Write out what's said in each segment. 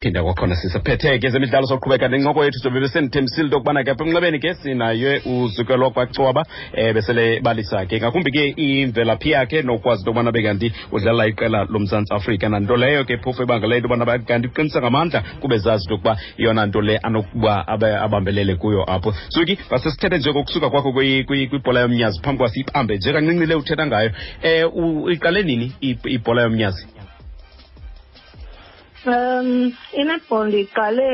phinda kwakhona sisaphethe ke zemidlalo soqhubeka nencoko yethu sobe besendithembisile into yokubana ke apha emnxebeni ke sinaye uzuke lwakwacoba um eh, besele balisa ke ngakumbi ke imvelaphi yakhe nokwazi into yokubana bekanti udlala iqela lomzantsi afrika nanto leyo ke phofu ebanga le into yobana kanti uqinisa ngamandla kube zazi into yokuba yona nto le anokuba abambelele kuyo apho suki basesithethe nje kokusuka kwakho kwibhola yomnyazi phambi kwa siyibambe nje kancinci le uthetha ngayo um iqale nini ibhola yomnyazi um inetball ndiqale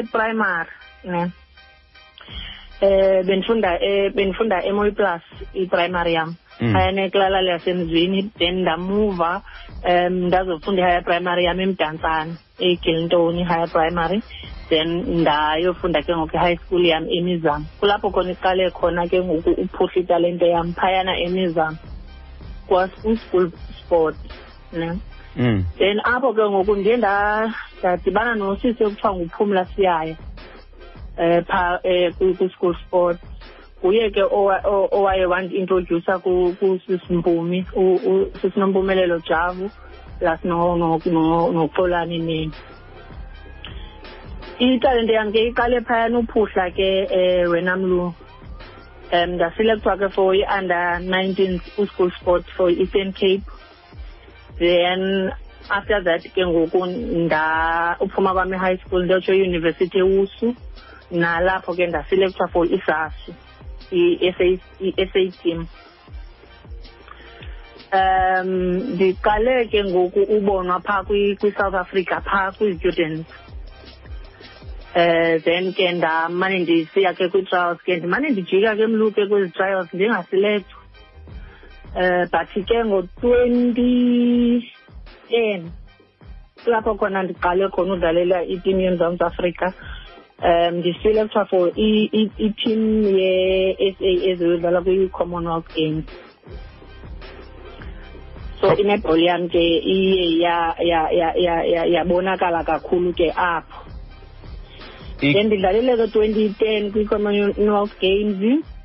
eprimary e, e, e, ne eh benifunda eh benifunda eMoy Plus iprimary yam mm. haya neklala lasemzini then ndamuva um ndazofunda ihigher primary yam emdantsane egilintoni higher primary then ndayofunda ke ngoku i-high school yam emizamo kulapho khona iqale khona ke ngoku uphuhla italente yam phayana emizamo was uschool sport ne Mm. then apho ke ngoku ndiye nda- ndadibana nosisi ekuthiwa nguphumla siyaya um pha um kwi-school sport nguye ke owa- o- owaye wandiintrodyusa kusisimphumi sisinompumelelo javu plus no- no- no- noxolani nini italente yam ke iqale phayana uphuhla ke um wena mlungu um ndasilektwa ke for i-under nineteen uschool sport for i-eastern cape then after that ke ngoku uphuma kwami high school ndotsho iuniversity ewusu nalapho ke ndaselectwa for isasu i-sa team um ndiqale ke ngoku ubonwa phaa kwi-south africa phaa kwi-students um then ke ndamane ndisiya ke kwi-trials ke ndimane ndijika ke mluke kwezi trials ndingasilethwa eh but ke ngo-2010 kulapho khona ndiqale khona udlalela itim yomzantsi afrika um ndisile kuthiwa for itim ye-s a eziyodlala kwi-commonwealth games so inebhol yam ke iye yabonakala kakhulu ke apho then ndidlalele ke 2010 kwi-commonwealth games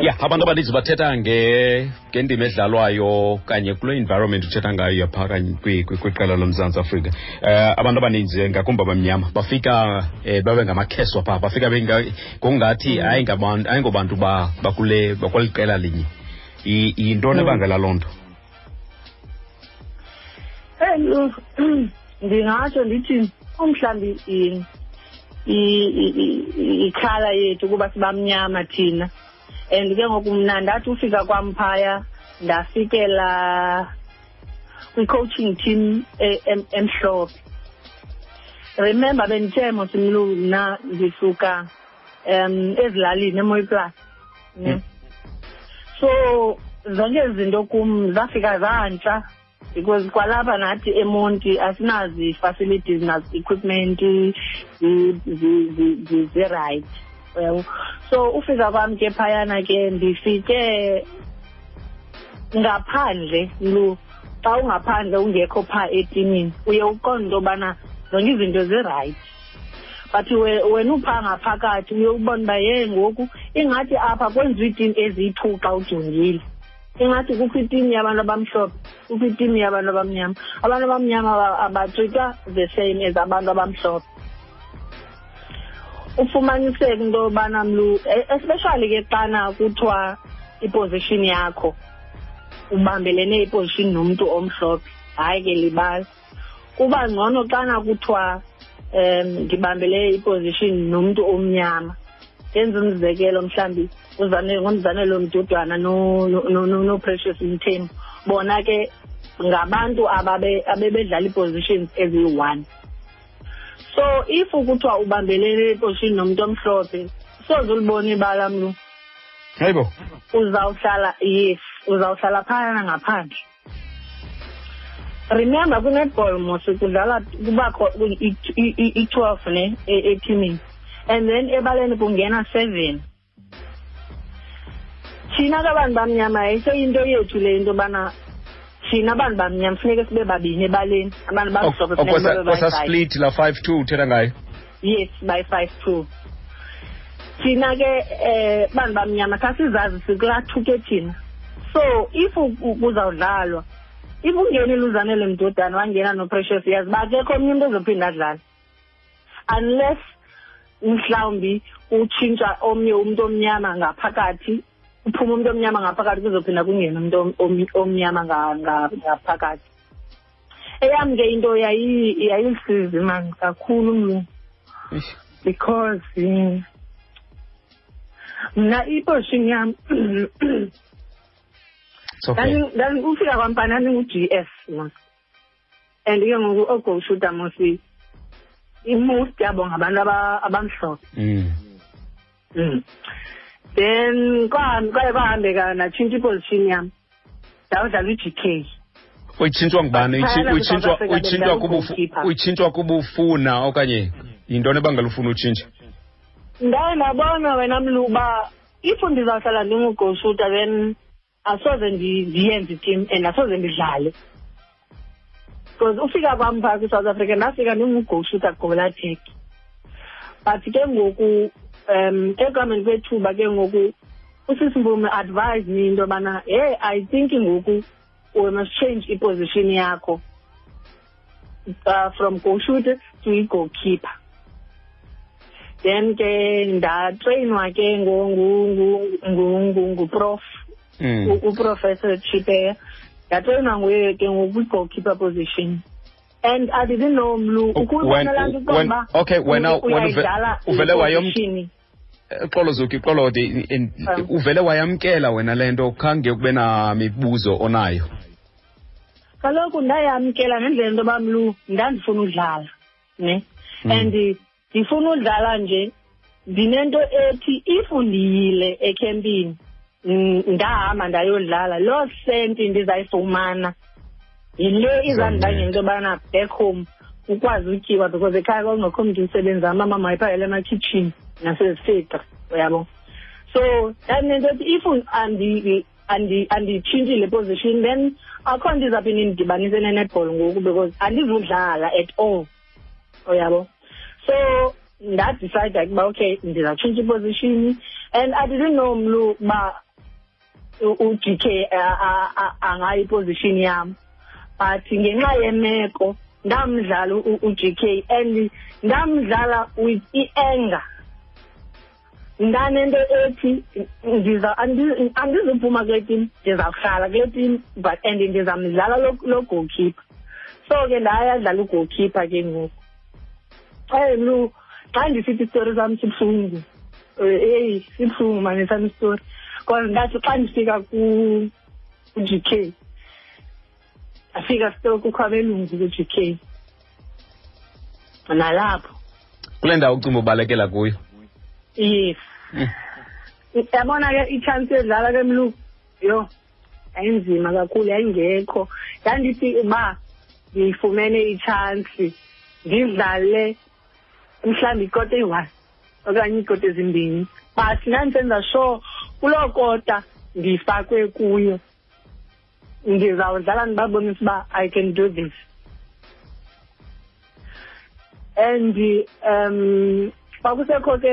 ya abantu abaninzi bathetha ngendima edlalwayo okanye kule environment uthetha ngayo yapha kanye kwiqela lomzantsi afrika um abantu abaninzi ngakumbi abamnyama bafika um babe ngamakheswa phaa bafika ngokungathi mm. ayingobantu bakule bakweli qela linye yintoni mm. ebangela loo nto Hello. Ndingatsho ndithi umhlambi ikhala yethu kuba sibamnyama thina and ke ngoku mna ndathi ufika kwam phaya ndafikela kwi-coaching team e, emhlophe remember bendithe mosimlungu mna ndisuka um ezilalini emoyiplus ne hmm. so zonke ezi zinto kum zafika zantsha because kwalapha nathi emonti asinazi-facilities nazi-equipment zirayithi well so ufika kwam ke phayana ke ndifike ngaphandle lu xa ungaphandle ungekho phaa etimini uye uqonde into yobana zonke izinto zirayithi but wena uphaa ngaphakathi uye ubona uba ye ngoku ingathi apha kwenziwa iitini eziyi-two xa ujongile ingathi kukho itimu yabantu abamhlophe kukho itimu yabantu abamnyama abantu abamnyama abatrita the same as abantu abamhlophe ufumaniseke into yobana mlu e, especially ke xana kuthiwa iposition yakho ubambelene iposition nomntu omhlophe hayi ke libala kuba ngcono xana kuthiwa um ndibambele iposition nomntu omnyama ndenza umzekelo mhlawumbi ngomzanelo mdudwana noprecious mthembu bona ke ngabantu abebedlala ii-positions eziyi-one so if kuthiwa ubambelele iposition nomntu omhlophe soze ulibona ibala mlu hayibo uzawuhlala yes uzawuhlala phayana ngaphandle remember kwi-netball mos kudlala kubakho i-twelve ne ethimini and then ebaleni kungena seven thina kabantu bamnyama yayiseyinto yethu le into yobana thina abantu bamnyama funeke sibe babini ebaleni abantu bakuhlobo kwasaspliti la five two uthetha ngayo yes by five two thina ke eh bantu bamnyama khasizazi sikulathuke thina so if kuzawudlalwa if ungenile uzanele mdodana wangena noprecious yazi uba akekho omnye umntu ozophinde adlale unless mhlawumbi utshintsha omnye umntu omnyama ngaphakathi uphuma umntu omnyama ngaphakathi kuzophinda kungena umntu omnyama ngaphakathi eyam ke into yayilisizi mani kakhulu mna because mm, mna iposhini yam ndandikufika kwampa ndandingu-g s mos and ke ngoku oogowushuta mosi imost yabo ngabantu abamhlophe mm. mm. then kwaye kwahambeka natshintsha iposition yam ndawudlala uji k uyitshintshwa ngubani uyitshintshwa kubufuna okanye yintoni ebangela ufuna utshintsha ndaye ndabona wena mluba if ndizawuhlala ndingugoshuta then asoze ndiyenze itim and asoze ndidlale because ufika kwam phaa kwisouth africa ndafika ndingugowushuta gqobela theki but ke ngoku um ekuhambeni kwethuba ke ngoku usisimbume advise me into yobana hey i think ngoku we must change iposition yakho uh, from goshute to igoalkeeper then ke ndatreyinwa ke nguprof mm. uprofessor chipeya ndatreyinwa nguye ke ngokwigoalkeeper position and i didn't know mlu ukuze laa nto uba okay wena uvele wayom xolo zuki xolode uvele wayamkela wena le nto khange kube namibuzo onayo kaloku ndayamkela ngendlela into yoba mlu ndandifuna udlala ne hmm. and ndifuna udlala nje ndinento ethi if ndiyile ekhempini ndahamba ndayodlala loo senti ndizayifumana yile izandibangela into yobana back home ukwazi utyiwa because ekhaya kwakungekho mntu usebenza amama mayiphakele emakhitshini nasezifeqa uyabo so ndandinento yothi if andiyitshintshile position then akho nto izaphinda indidibanise nenetball ngoku because andizudlala at all uyabo so ndadicide ukuba okay ndizawutshintsha iposition and i didn't know mlu uba u-g k angayi iposition yam but ngenxa yemeko ndamdlala u-g k and ndamdlala with i-anger ndanento ethi ndiza andizuphuma kule tim ndiza kuhlala kule tim but and ndizamdlala lo goalkeeper so ke ndayadlala ugoalkeeper ke ngoku eyi mlu xa ndisithi isitori sam sibuhlungu eh, eyi sibuhlungu mane sam isitori because ndathi xa ndifika ku-g k afika sitoke kukho abelungu kwi-g k nalapho kule ndawo ucinga ubalekela kuyo yes hmm. yabona ke itshansi yodlala ke mlu yho yayinzima kakhulu yayingekho yandithi uba ndiyifumene itshansi ndidlale mhlawumbi ikota eyi-one okanye iikota ezimbini but ndandisenza sure kuloo kota ndifakwe kuyo ndizawudlala ndibabonisa uba i can do this and um kwakusekho ke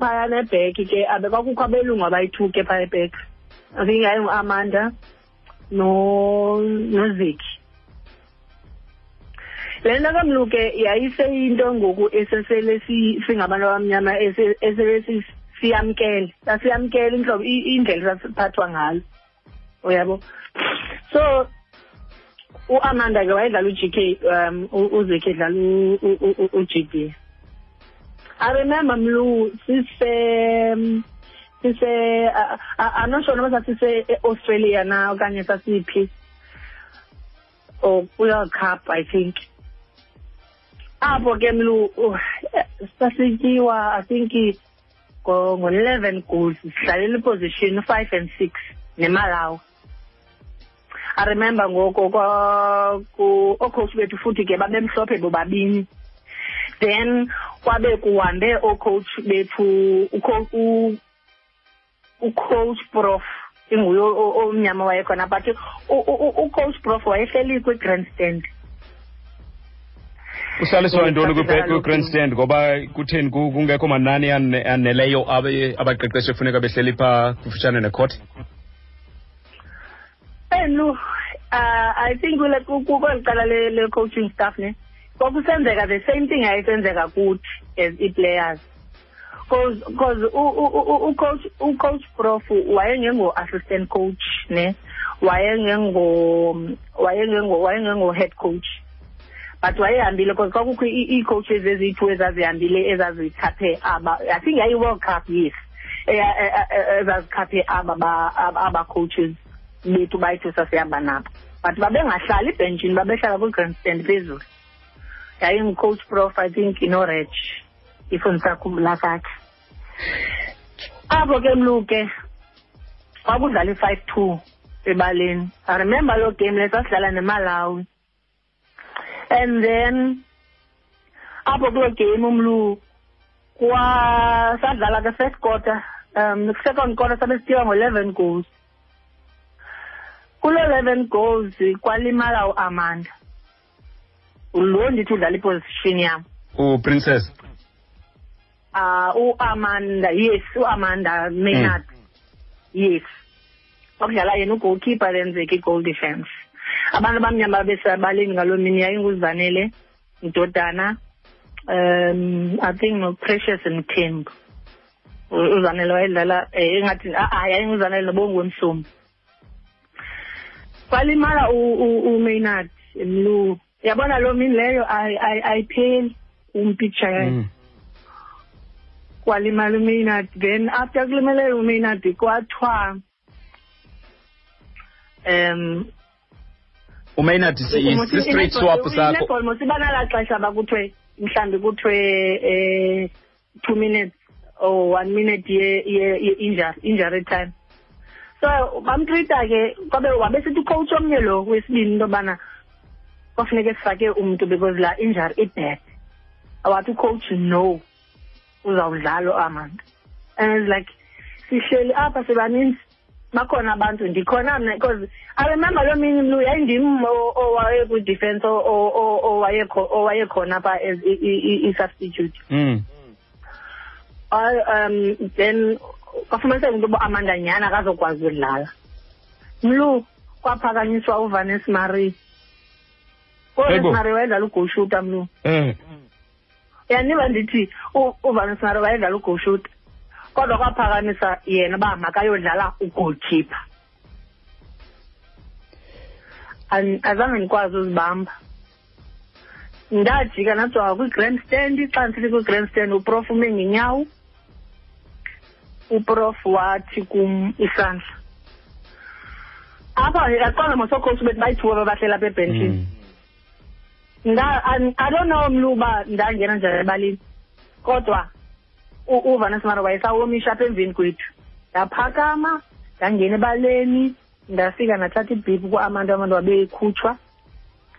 phayana ebheki ke abe kwakukho abelungu abayi-two ke phaya ebheki i think yayingu-amanda no noziki le nto kamluke yayiseyinto ngoku esesele singabantu abamnyama esele siyamkele sasiyamkele intlobo indlela esasiphathwa ngalo uyabo so uamanda ke wayedlala u-g k um uzekhe edlala u-g d i remember mlu sise sise i'm not sure noba sasise-australia na okanye sasiphi or kwi-world cup i think apho ke mlu sasityiwa i think ngo-11 goals sidlalela iposition five and six nemalawi i remember ngoko oocoach bethu futhi ke babemhlophe bobabini then kwabe kuhambe oocoach bethu ucoach prof inguye omnyama wayekhona but ucoach prof wayehleli kwi-grand stand kuhlaliswa ntoni kwi-grand stand ngoba kutheni kungekho manani aneleyo abaqeqeshi efuneka behleli phaa kufutshane nekhothi enu um uh, i think kweli cala le-coaching staff ne kwakusenzeka the same thing yayisenzeka kuthi as ii-players cause cause ucoach ucoach prof wayengengo-assistant coach ne wayengengo wayengengo wayengengo-head coach but wayehambile because kwakukho ii-coaches eziyi-two ezazihambile ezazikhaphe aba i think yayi-world cup yes e, e, e, ezazikhaphe aba aba-coaches bethu bayithu sasihamba nabo but babengahlali ibhentshini babehlala kwi-grand stand phezulu yayingucoach prof i think inorech if ndisakhumbula kakhe apho ke mluke kwakudlala i-five two ebaleni i remember loo game le sasidlala nemalawi and then apho kuloo game umlu kwasadlala ke first quarter um second quarter sabe sityiwa ngo-eleven goals kuloo eleven goals kwalimala uamanda lo ndithi udlala iposition yam uprincess uh uamanda yes uamanda maynard mm. yes okudlala yena ugoalkeeper lenzeka i-goal defense abantu abamnyama babesabaleni ngaloo mini yayinguzanele ndodana um i think noprecious mthembu uzanele wayedlala um eh, engathi a-a ah, ah, yayinguzanele nobongwemsomi walimala umaynard mlungu yabona loo mini leyo ayipheli umpicture yayo mm. walimala umaynard then after kulimele umaynard kwathiwa um umaynard si-straight swap sakho almost ibanala xesha bakuthiwe mhlawumbi kuthiwe um eh, two minutes or one minute ye-injury time so bamtrita ke kwabe wabesithi ucoach omnye lo wesibini into yobana kwafuneke sifake umntu because laa injury ibad awathi ucoach no uzawudlala amantu and it's like sihleli apha sibaninzi bakhona abantu ndikhona mna because i remember loo mini mlu yayindim owaye kwi-defense owayekhona pha as i-substitute mm. um then kwafumaniseka into yoba amanda nyhani akazokwazi udlala mlu kwaphakanyiswa uvanes marie uvanes marie wayedlala ugolshuta mlu eh. yaniba ndithi uvanisaro wayedlala ugoshuta kodwa kwaphakamisa yena uba makayodlala ugolkipa azange ndikwazi uzibamba ndajika najonga kwi-grand stand xa ndisithi kwi-grand stand uprof ume ngenyawo uprof wathi kum isandla apha aqonda masokhosi bethi bayithiwe babahlela apha ebhentshini mm. i don't know mntu uba ndangena njani ebalini kodwa uvanessa mara wayesawomisha apha emveni kwethu ndaphakama ndangena ebaleni ndafika ndathatha ibhiphu kwamantu abantu wabeyikhutshwa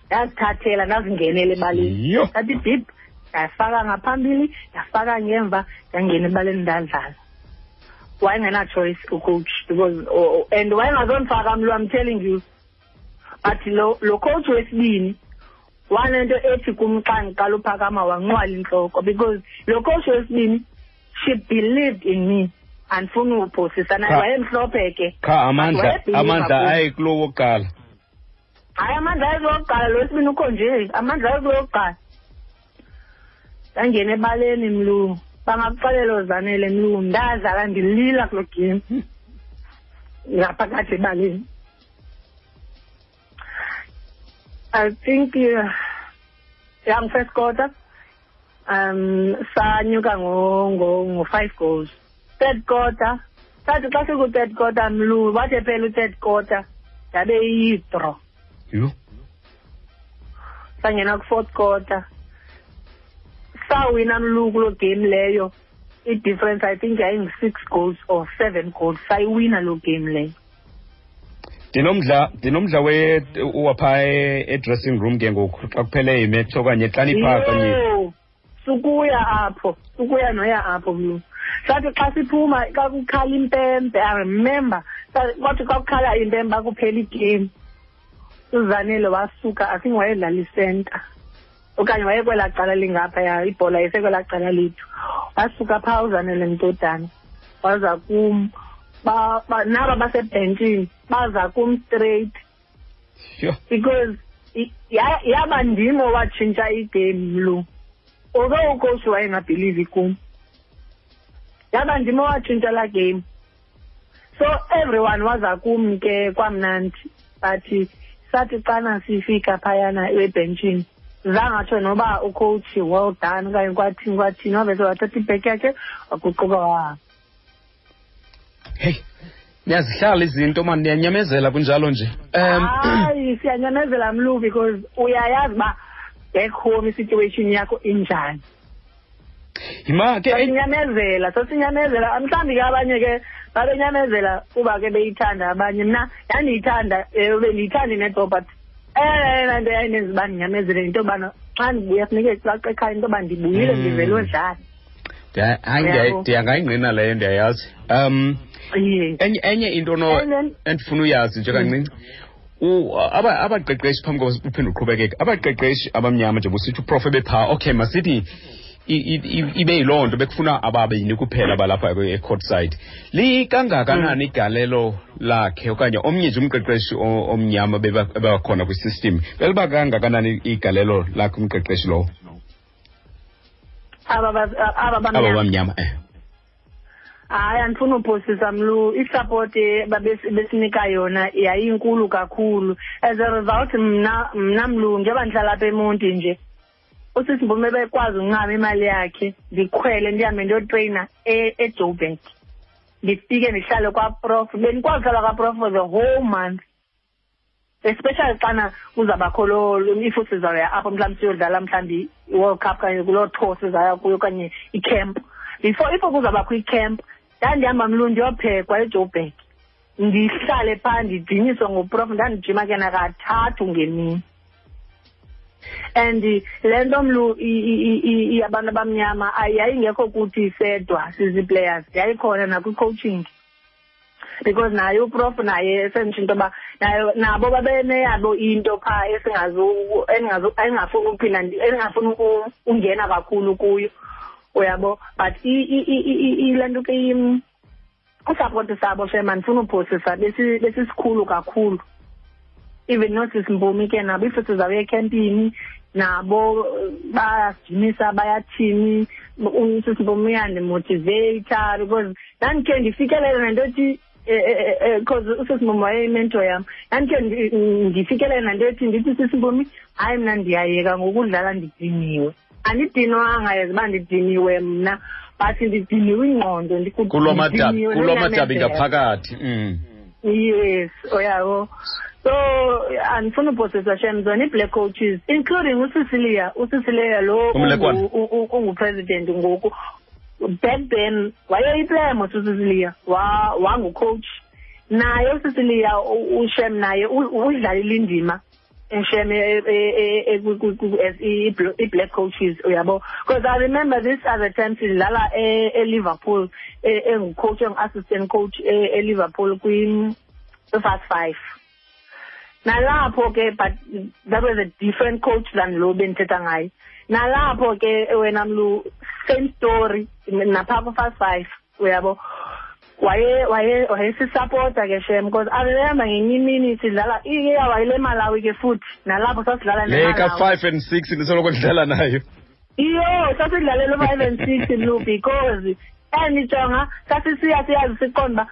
ndazithathela ndazingenela ebaleni thatha ibhiphu ndayifaka ngaphambili ndafaka ngemva ndangena ebaleni ndadlala wayengenachoice ucoach because oh, oh, and wayengazondifaka mlwam telling you but lo, lo coach wesibini wanento ethi kum xa ndiqala uphakama wanqwala intloko because lo coach wesibini she believed in me andifuni uphosisa naye wayemhlophe ke qha amandla amandla aye kulo wokuqala hayi amandla aye kulo wokuqala lo wesibini ukho nje amandla aye kulo wokuqala ndangena ebaleni mlungu bangakuxelela ozanele mlungu ndazala ndilila kulo game ngaphakathi ebaleni I think uh, young first quarter um sanyuka ngo-five goals third quarter sathi xa siku-third quarter mlungu wathi ephela u-third quarter yabe iyidraw yho sangena ku-fourth quarter sawina mlungu kuloo game leyo i-difference i think yayingu-six goals or seven goals sayiwina loo game leyo ndinomdla ndinomdla wapha e-dressing room ke ngoku xa kuphele imetch okanye xa nipha kanye sukuya apho sukuya noya apho mna sathi xa siphuma xa kukhala impempe i remember kwathi xa kukhala impempe akuphela igame uzanele wasuka i think wayedlala isenta okanye wayekwelaa cala lingaphaya ibhola yayisekwelaa cala lethu wasuka phaa uzanele mtodana waza kum naba basebhentshini baza kum straight sure. because yaba ndim owatshintsha igame mlu oke ukosi wayengabhilivi kum yaba ndim owatshintsha laa game so everyone waza kum ke kwamnandi but sathi xana sifika phayana ebhentshini zangatsho noba ucoach well done okanye kwathini kwathini wavese wathatha ibheki yakhe waguquka wahamba heyi niyazihlala izinto mani niyanyamezela kunjalo nje um hayi siyanyamezela mlu because uyayazi uba back home isituation yakho injani yima ke sasinyamezela sasinyamezela mhlawumbi ke abanye ke babenyamezela kuba ke beyithanda abanye mna yandiyithanda ewe eh, bendiyithandi nedo but eyona eh, nto yayinenza uba ndinyamezele yinto yobana xa ndibuya funeke sibaxa ekhaya into yoba ndibuyile hmm. ndivele odlala ndiyangayingqina leyo ndiyayazi um enye into endifuna uyazi nje kancinci abaqeqeshi phambi koba uphinde uqhubekeke abaqeqeshi abamnyama nje busithi uprof ebephaa okay masithi ibe yiloo nto bekufuna ababini kuphela balapha e-court side likangakanani mm. igalelo lakhe okanye omnye nje umqeqeshi omnyama bebakhona kwisystem beliba kangakanani igalelo lakhe umqeqeshi lowo aba bamnyama eh hayi andifuni uphosisa mlu isapoti besinika yona yayinkulu kakhulu as a result mna mna mlu njengoba ndihlala apha emonti nje usisi mbume bekwazi uncama imali yakhe ndikhwele ndihambe ndiyotreyina e-, ejoburg ndifike ndihlale kwaprof bendikwazi uhlala kwaprof for the whole month especially xana kuzabakho loo if sizawuya apho mhlawumbi siyodlala mhlawumbi i-world cup kanye kuloo tour sizaya kuyo okanye icamp before if kuzabakho icamp ndandihamba mlu ndiyophekwa ejoburg ndihlale phaa ndijinyiswe nguprof ndandijima ke nakathathu ngemini and le nto mlu abantu abamnyama yayingekho kuthi sedwa sizii-players yayikhona nakwi-coaching because naye uprof naye esentsho into yoba nayo nabo babeneyabo into phaa endingafuni uphinda endingafuni ungena kakhulu kuyo uyabo but le nto ke isapoti sabo shema ndifuna uphosisa besisikhulu kakhulu even nosis mbumi ke nabo if sizawuya ekhempini nabo bayajimisa bayathini usisi mbumi uyandimotivata because ndandikhe ndifikelele nento ethi because eh, eh, eh, usisi mbumi wayeyimentor yam ndandikhe ndifikelele nento ethi ndithi sisi mbumi hayi mna ndiyayeka ngokudlala ndidiniwe andidinwanga yazi uba ndidiniwe mna but ndidiniwe ingqondo kulo madabi kulo madabi ngaphakathi mm. yes uyabo oh, so andifuna uphosisa shem zona i-black coaches including usicilia usicilia lo ungupresident ngoku back then wayeyiplayer mos usicilia wangucoach naye usicilia ushem naye udlalile indima shame eh, eh, eh, i-black coaches uyabo because i remember this other time sidlala eliverpool engucoach engu-assistant coach eliverpool kwi-fast five nalapho ke but that was a different coach than lo bendithetha ngaye nalapho ke wena mlu same story napha ku-fast five uyabo waye waye wayesisapota ke shem because abebehamba ngenye imini sidlala iya wayile malawi ke futhi nalapho sasidlala le ka-five and six ndisoloko ndidlala nayo iyo sasidlalela u-five and six lu because andijonga sasisiya siyazi siqonda uba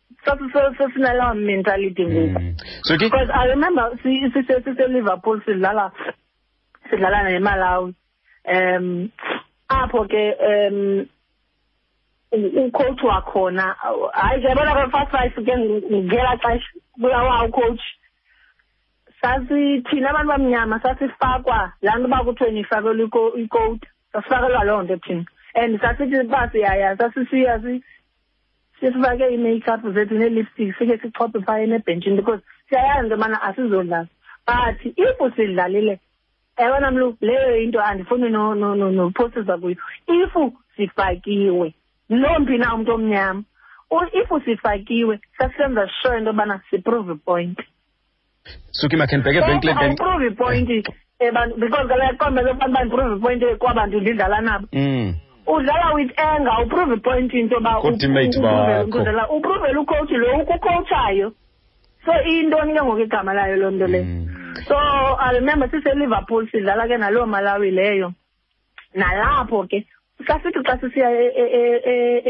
sesinalaa mentality ngoku mm. so because i remember siseliverpool sidlala sidlala nemalawi um apho ke um ucoach wakhona hayi ndiyabona ke first five ke ngela xesha bulawa ucoach sasithina abantu bamnyama sasifakwa laa nto uba kuthiwe nifakelwe ikowuta sasifakelwa loo nto thina and sasithi uba siyaya sasisiya sifake ii-makeup zethu nee-lipstick sike sixhophe phaya enebhentshini because siyayazi into yobana asizodlala but if usidlalile ewe namlu leyo into andifuni nophosisa kuyo if sifakiwe nomphi na umntu omnyama if sifakiwe sasisenza sure into yobana siprove point suki makhe ndibheke evenkileni kandiprove ipoint ebantu because kaloku yakomele abantu bandiprove ipoint kwabantu ndidlala nabo mm. udlala with anger uprove ipoint into yoba upruvele ucoach lo ukucoachayo so iyintoni ke ngoku igama layo loo nto leyo mm. so i remember siseliverpool sidlala ke naloo malawi leyo nalapho ke sasithi xa sisiya e, e,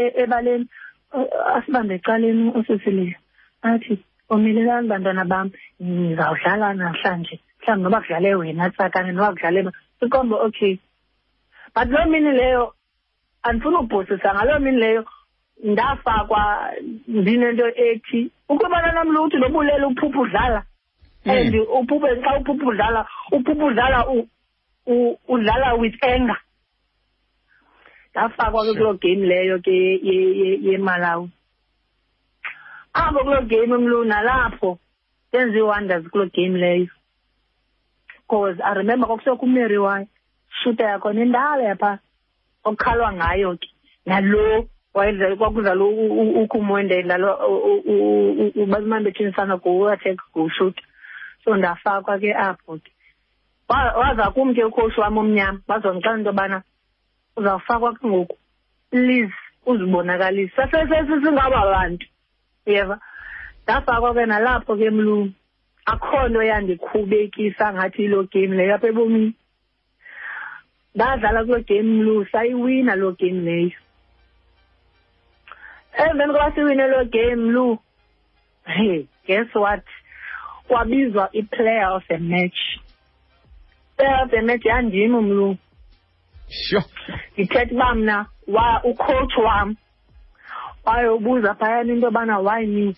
e, ebaleni asibambe ecaleni osisileyo athi omelelani bantwana bam nizawudlala namhlanje mhlawumbi noba kudlale wena tsakane noba kudlale sikombo okay but loo mini leyo andifuna ubhosisa ngaloo mini leyo ndafakwa ndinento ethi ukwebana nam lutho nobulele uphupha udlala hmm. and uphuphe xa uphupha udlala uphupha udlala udlala with anger ndafakwa ke kuloo game leyo ke yemalawi apho kuloo game mlu nalapho ndenza ii-wonders kuloo game leyo because i remember kwakusekho umary wayo shuta yakhona indala yapha okukhalwa ngayo ke nalo wayedlala kwakudlala ukhumwende edlala ubazimambethini sana kuwathek gushuta so ndafakwa ke apho ke waza kum ke ukhoshi wam omnyama wazondixela into yobana uzawufakwa ke ngoku please uzibonakalise sasesesisingaba bantu yeva ndafakwa ke nalapho ke mlungu akho nto yandikhubekisa ngathi yiloo game leyo apha ebomini ndadlala kuloo game lu sayiwina loo game leyo emveni koba siwine loo game lu hey guess what kwabizwa i-player of the match player of the match yandim umlu sho ndithetha uba mna wa ucoach wam wayobuza phayana into yobana why me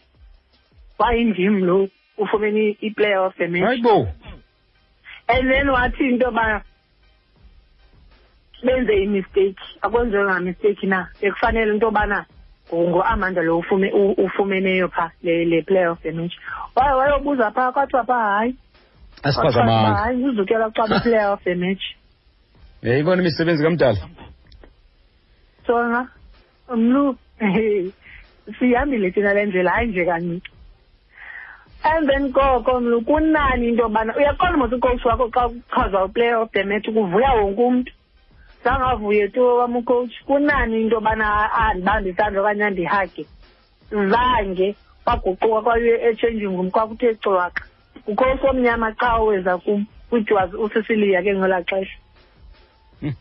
why ndim lo ufumene i-player of the match hayi bo and then wathi into yoba benze imistake akwenziwanga mistake na bekufanele into yobana ngu-amanda lo ufume- u- ufumeneyo phaa le le player of the match waye wayobuza phaa kwathiwa phaa hayi asikwazi Kwathiwa phaa, amanga hayi uzukela kuxaba iplayer of the match yayibona imisebenzi kamdala sona mlu sihambile thina le ndlela hayi nje kancinci emveni koko mlu kunani into yobana uyaqonda mos ucoach wakho xa kuchazwa uplayer of the match kuvuya wonke umntu zangavuye tu wam ucoach kunani into yobana andibambe isandla okanye andihage zange kwaguquka kwaye echanging room kwakuthe cwaxa ucoach omnyama xa oweza kum kuthiwa usisiliya ke ngelaa xesha hmm.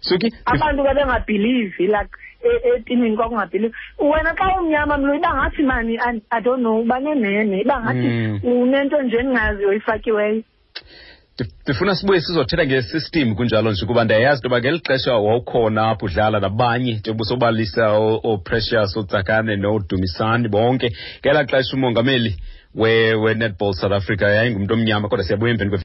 suki abantu babengabhilivi like e-, etimini kwakungabhilivi wena xa umnyama mlo iba ngathi mani i don't know uba nenene iba ngathi hmm. unento nje endingaziyo ifakiweyo ndifuna sibuye sizothetha ngesystem kunjalo nje kuba ndiyayazi into yoba ngeli xesha wawukhona apho udlala nabanye njengoba sobalisa ooprecious ootsakane noodumisani bonke ngelaa xesha umongameli we-netball south africa yayingumntu omnyama kodwa siyabuya emveni